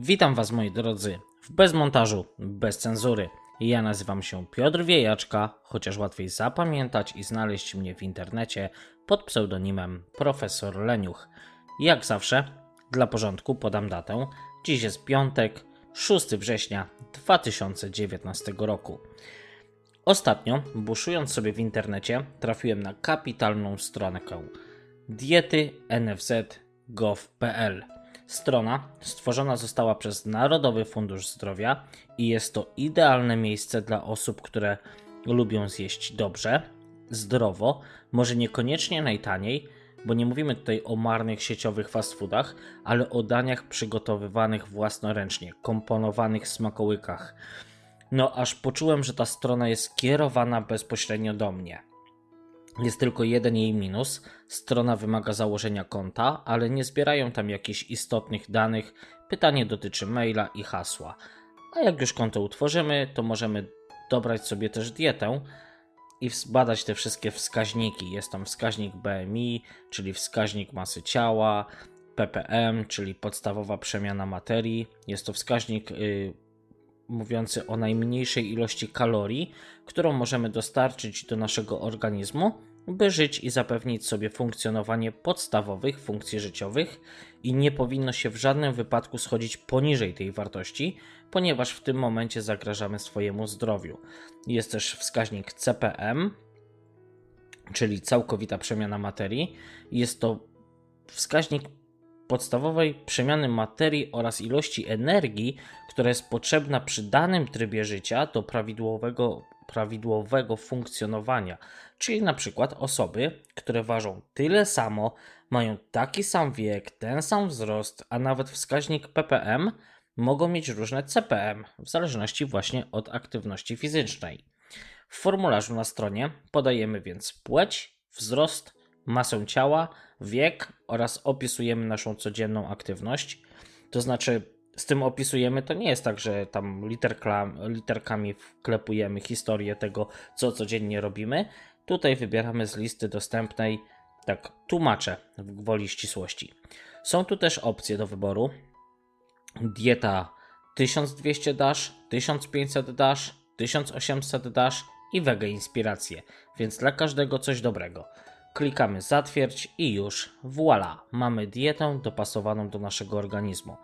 Witam Was moi drodzy w bezmontażu, bez cenzury. Ja nazywam się Piotr Wiejaczka, chociaż łatwiej zapamiętać i znaleźć mnie w internecie pod pseudonimem Profesor Leniuch. Jak zawsze, dla porządku podam datę. Dziś jest piątek, 6 września 2019 roku. Ostatnio, buszując sobie w internecie, trafiłem na kapitalną stronę diety nfz.gov.pl. Strona stworzona została przez Narodowy Fundusz Zdrowia i jest to idealne miejsce dla osób, które lubią zjeść dobrze, zdrowo, może niekoniecznie najtaniej, bo nie mówimy tutaj o marnych sieciowych fast foodach, ale o daniach przygotowywanych własnoręcznie, komponowanych smakołykach. No aż poczułem, że ta strona jest kierowana bezpośrednio do mnie. Jest tylko jeden jej minus. Strona wymaga założenia konta, ale nie zbierają tam jakichś istotnych danych. Pytanie dotyczy maila i hasła. A jak już konto utworzymy, to możemy dobrać sobie też dietę i zbadać te wszystkie wskaźniki. Jest tam wskaźnik BMI, czyli wskaźnik masy ciała, ppm, czyli podstawowa przemiana materii. Jest to wskaźnik yy, mówiący o najmniejszej ilości kalorii, którą możemy dostarczyć do naszego organizmu, by żyć i zapewnić sobie funkcjonowanie podstawowych funkcji życiowych i nie powinno się w żadnym wypadku schodzić poniżej tej wartości, ponieważ w tym momencie zagrażamy swojemu zdrowiu. Jest też wskaźnik CPM, czyli całkowita przemiana materii. Jest to wskaźnik podstawowej przemiany materii oraz ilości energii, która jest potrzebna przy danym trybie życia do prawidłowego, prawidłowego funkcjonowania. Czyli na przykład osoby, które ważą tyle samo, mają taki sam wiek, ten sam wzrost, a nawet wskaźnik ppm, mogą mieć różne CPM, w zależności właśnie od aktywności fizycznej. W formularzu na stronie podajemy więc płeć, wzrost, masę ciała, wiek oraz opisujemy naszą codzienną aktywność. To znaczy, z tym opisujemy, to nie jest tak, że tam literka, literkami wklepujemy historię tego, co codziennie robimy. Tutaj wybieramy z listy dostępnej, tak tłumaczę w gwoli ścisłości. Są tu też opcje do wyboru. Dieta 1200 dash, 1500 dash, 1800 dash i wege inspiracje, więc dla każdego coś dobrego. Klikamy zatwierdź i już voila, mamy dietę dopasowaną do naszego organizmu.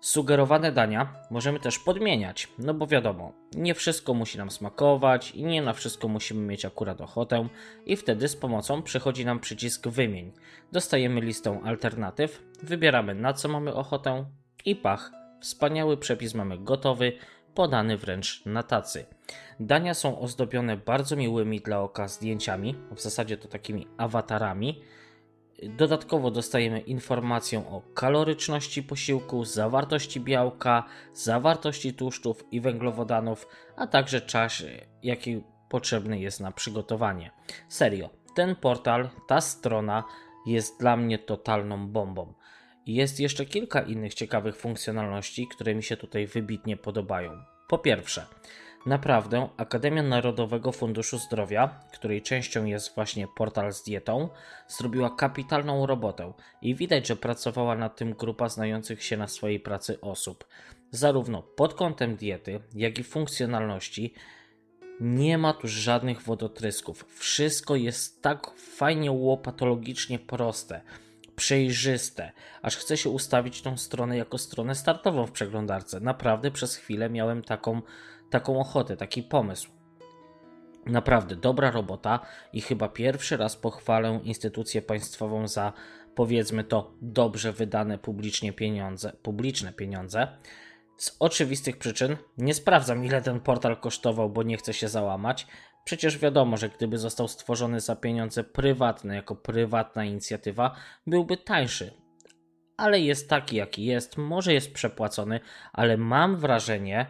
Sugerowane dania możemy też podmieniać, no bo wiadomo, nie wszystko musi nam smakować i nie na wszystko musimy mieć akurat ochotę i wtedy z pomocą przychodzi nam przycisk wymień. Dostajemy listę alternatyw, wybieramy na co mamy ochotę i pach, wspaniały przepis mamy gotowy, podany wręcz na tacy. Dania są ozdobione bardzo miłymi dla oka zdjęciami, w zasadzie to takimi awatarami. Dodatkowo dostajemy informację o kaloryczności posiłku, zawartości białka, zawartości tłuszczów i węglowodanów, a także czas, jaki potrzebny jest na przygotowanie. Serio, ten portal, ta strona jest dla mnie totalną bombą. Jest jeszcze kilka innych ciekawych funkcjonalności, które mi się tutaj wybitnie podobają. Po pierwsze, naprawdę Akademia Narodowego Funduszu Zdrowia, której częścią jest właśnie portal z dietą, zrobiła kapitalną robotę i widać, że pracowała nad tym grupa znających się na swojej pracy osób. Zarówno pod kątem diety, jak i funkcjonalności nie ma tu żadnych wodotrysków. Wszystko jest tak fajnie łopatologicznie proste przejrzyste, aż chce się ustawić tą stronę jako stronę startową w przeglądarce. Naprawdę przez chwilę miałem taką, taką ochotę, taki pomysł. Naprawdę dobra robota i chyba pierwszy raz pochwalę instytucję państwową za powiedzmy to dobrze wydane publicznie pieniądze, publiczne pieniądze. Z oczywistych przyczyn nie sprawdzam ile ten portal kosztował, bo nie chcę się załamać, Przecież wiadomo, że gdyby został stworzony za pieniądze prywatne, jako prywatna inicjatywa, byłby tańszy. Ale jest taki, jaki jest, może jest przepłacony, ale mam wrażenie,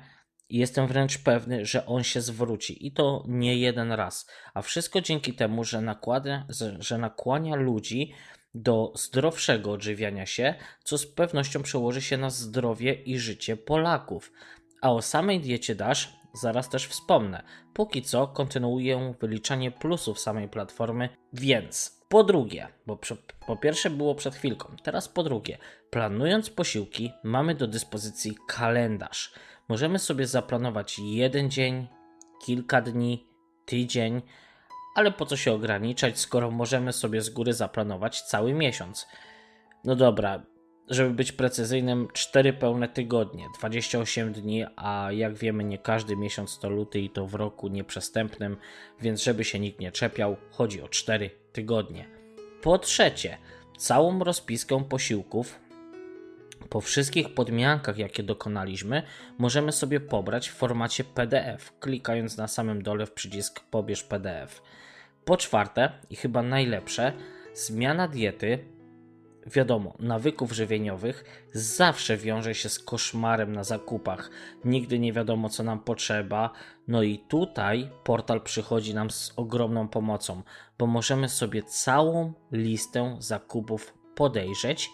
i jestem wręcz pewny, że on się zwróci i to nie jeden raz. A wszystko dzięki temu, że, nakłada, że nakłania ludzi do zdrowszego odżywiania się, co z pewnością przełoży się na zdrowie i życie Polaków. A o samej diecie Dash zaraz też wspomnę. Póki co kontynuuję wyliczanie plusów samej platformy, więc Po drugie, bo po pierwsze było przed chwilką, teraz po drugie, planując posiłki, mamy do dyspozycji kalendarz. Możemy sobie zaplanować jeden dzień, kilka dni, tydzień, ale po co się ograniczać, skoro możemy sobie z góry zaplanować cały miesiąc? No dobra, żeby być precyzyjnym, 4 pełne tygodnie, 28 dni, a jak wiemy, nie każdy miesiąc to luty i to w roku nieprzestępnym, więc żeby się nikt nie czepiał, chodzi o 4 tygodnie. Po trzecie, całą rozpiskę posiłków po wszystkich podmiankach, jakie dokonaliśmy, możemy sobie pobrać w formacie PDF, klikając na samym dole w przycisk Pobierz PDF. Po czwarte, i chyba najlepsze, zmiana diety wiadomo, nawyków żywieniowych zawsze wiąże się z koszmarem na zakupach. Nigdy nie wiadomo, co nam potrzeba. No i tutaj portal przychodzi nam z ogromną pomocą, bo możemy sobie całą listę zakupów podejrzeć,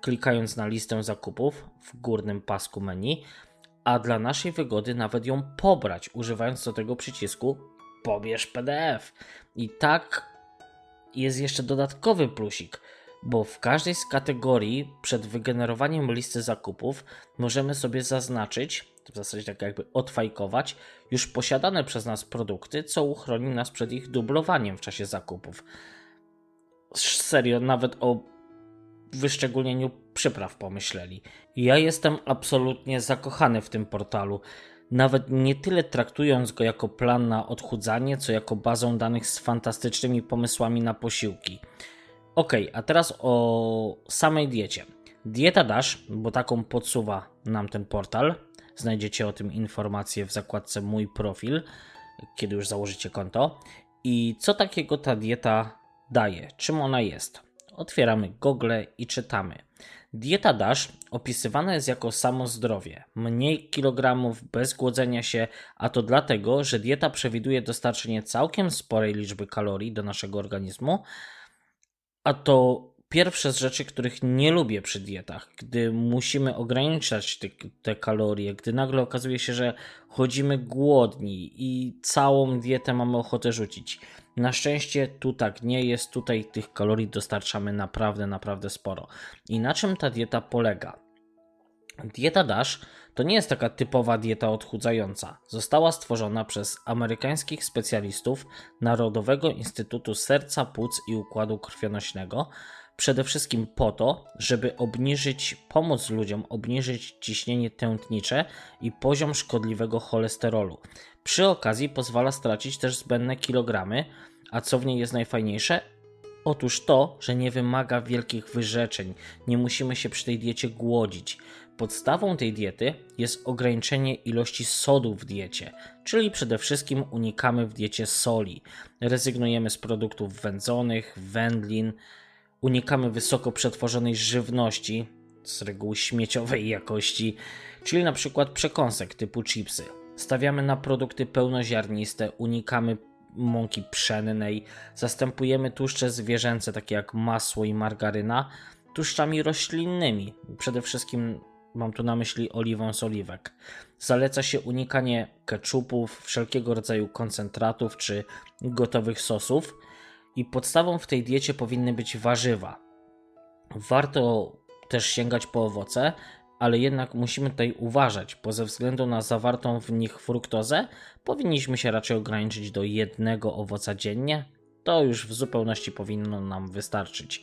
klikając na listę zakupów w górnym pasku menu, a dla naszej wygody nawet ją pobrać, używając do tego przycisku pobierz PDF. I tak jest jeszcze dodatkowy plusik bo w każdej z kategorii przed wygenerowaniem listy zakupów możemy sobie zaznaczyć, w zasadzie tak jakby odfajkować, już posiadane przez nas produkty, co uchroni nas przed ich dublowaniem w czasie zakupów. Serio, nawet o wyszczególnieniu przypraw pomyśleli. Ja jestem absolutnie zakochany w tym portalu. Nawet nie tyle traktując go jako plan na odchudzanie, co jako bazę danych z fantastycznymi pomysłami na posiłki. Ok, a teraz o samej diecie. Dieta Dash, bo taką podsuwa nam ten portal. Znajdziecie o tym informacje w zakładce Mój profil, kiedy już założycie konto. I co takiego ta dieta daje? Czym ona jest? Otwieramy Google i czytamy. Dieta Dash opisywana jest jako samo zdrowie, mniej kilogramów bez głodzenia się, a to dlatego, że dieta przewiduje dostarczenie całkiem sporej liczby kalorii do naszego organizmu, a to pierwsze z rzeczy, których nie lubię przy dietach, gdy musimy ograniczać te, te, kalorie, gdy nagle okazuje się, że chodzimy głodni i całą dietę mamy ochotę rzucić. Na szczęście tu tak nie jest, tutaj tych kalorii dostarczamy naprawdę, naprawdę sporo. I na czym ta dieta polega? Dieta Dash to nie jest taka typowa dieta odchudzająca. Została stworzona przez amerykańskich specjalistów Narodowego Instytutu Serca, Płuc i Układu Krwionośnego, przede wszystkim po to, żeby obniżyć, pomóc ludziom obniżyć ciśnienie tętnicze i poziom szkodliwego cholesterolu. Przy okazji pozwala stracić też zbędne kilogramy, a co w niej jest najfajniejsze? Otóż to, że nie wymaga wielkich wyrzeczeń, nie musimy się przy tej diecie głodzić. Podstawą tej diety jest ograniczenie ilości sodu w diecie, czyli przede wszystkim unikamy w diecie soli. Rezygnujemy z produktów wędzonych, wędlin, unikamy wysoko przetworzonej żywności, z reguły śmieciowej jakości, czyli na przykład przekąsek typu chipsy. Stawiamy na produkty pełnoziarniste, unikamy mąki pszennej, zastępujemy tłuszcze zwierzęce takie jak masło i margaryna tłuszczami roślinnymi, przede wszystkim mam tu na myśli oliwą z oliwek. Zaleca się unikanie keczupów, wszelkiego rodzaju koncentratów czy gotowych sosów i podstawą w tej diecie powinny być warzywa. Warto też sięgać po owoce, ale jednak musimy tutaj uważać, bo ze względu na zawartą w nich fruktozę powinniśmy się raczej ograniczyć do jednego owoca dziennie. To już w zupełności powinno nam wystarczyć.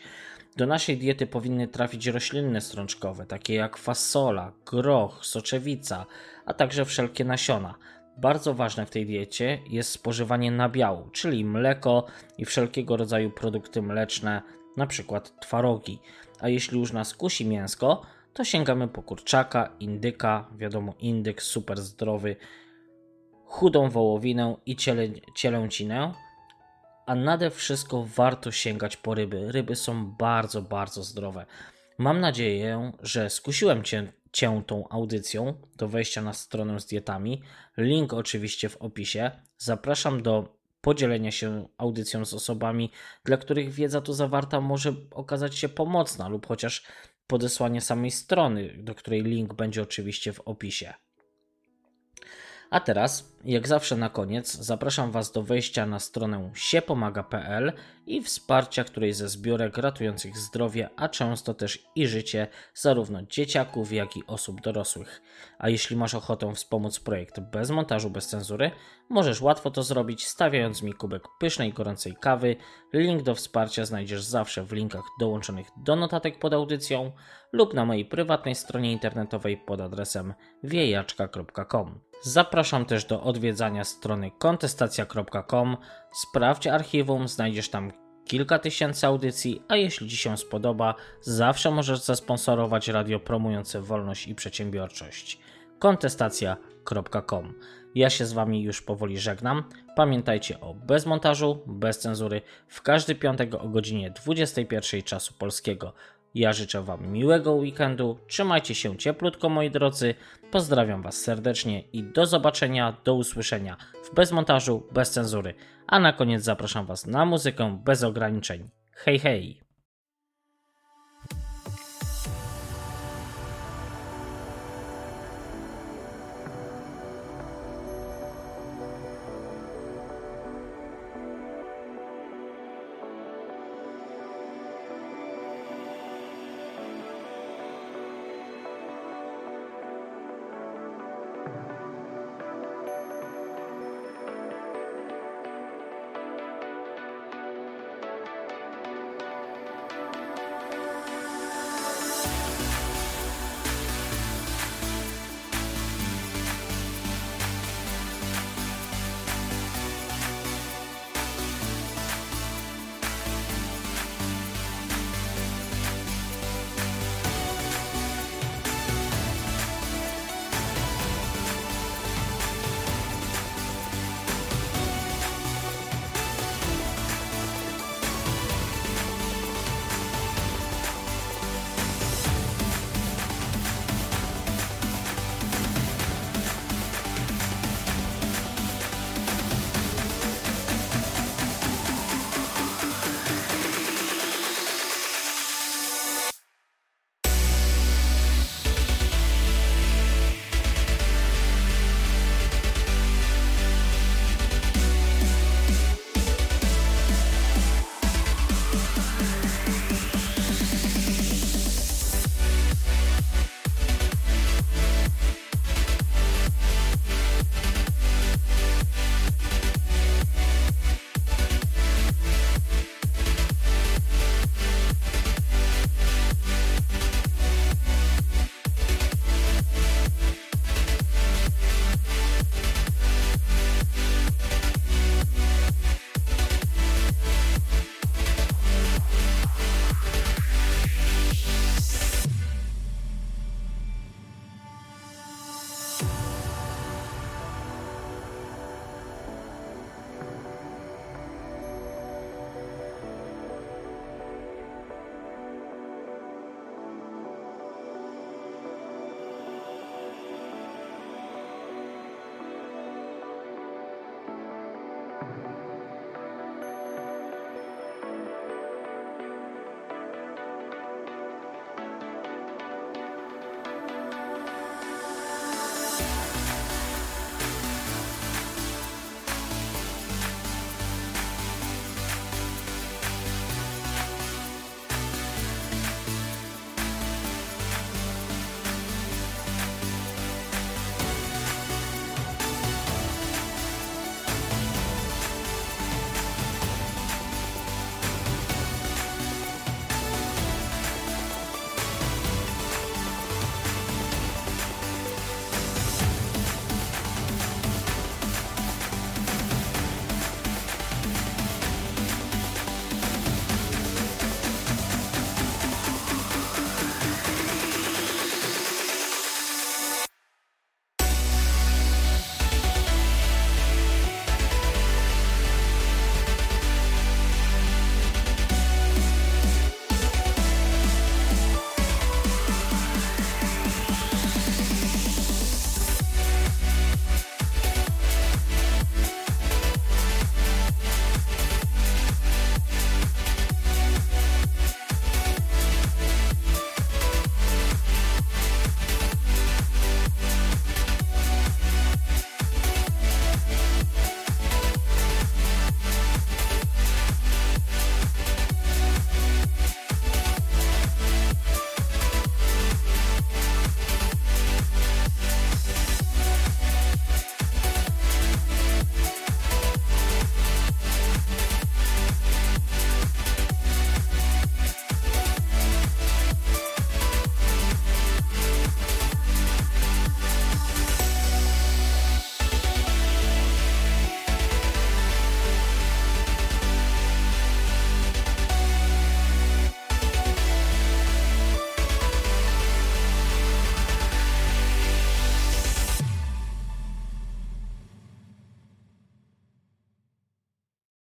Do naszej diety powinny trafić rośliny strączkowe, takie jak fasola, groch, soczewica, a także wszelkie nasiona. Bardzo ważne w tej diecie jest spożywanie nabiału, czyli mleko i wszelkiego rodzaju produkty mleczne, np. twarogi. A jeśli już nas kusi mięsko, to sięgamy po kurczaka, indyka, wiadomo indyk super zdrowy, chudą wołowinę i ciele, cielęcinę, a nade wszystko warto sięgać po ryby. Ryby są bardzo, bardzo zdrowe. Mam nadzieję, że skusiłem cię, cię tą audycją do wejścia na stronę z dietami. Link oczywiście w opisie. Zapraszam do podzielenia się audycją z osobami, dla których wiedza tu zawarta może okazać się pomocna, lub chociaż podesłanie samej strony, do której link będzie oczywiście w opisie. A teraz Jak zawsze na koniec zapraszam Was do wejścia na stronę siepomaga.pl i wsparcia której ze zbiórek ratujących zdrowie, a często też i życie zarówno dzieciaków, jak i osób dorosłych. A jeśli masz ochotę wspomóc projekt bez montażu, bez cenzury, możesz łatwo to zrobić stawiając mi kubek pysznej gorącej kawy. Link do wsparcia znajdziesz zawsze w linkach dołączonych do notatek pod audycją lub na mojej prywatnej stronie internetowej pod adresem wiejaczka.com. Zapraszam też do odwiedzania strony kontestacja.com. Sprawdź archiwum, znajdziesz tam kilka tysięcy audycji, a jeśli Ci się spodoba, zawsze możesz zasponsorować radio promujące wolność i przedsiębiorczość. kontestacja.com. Ja się z Wami już powoli żegnam. Pamiętajcie o bez montażu, bez cenzury, w każdy piątek o godzinie 21 czasu polskiego. Ja życzę Wam miłego weekendu, trzymajcie się cieplutko moi drodzy, pozdrawiam Was serdecznie i do zobaczenia, do usłyszenia w bezmontażu, bez cenzury. A na koniec zapraszam Was na muzykę bez ograniczeń. Hej hej!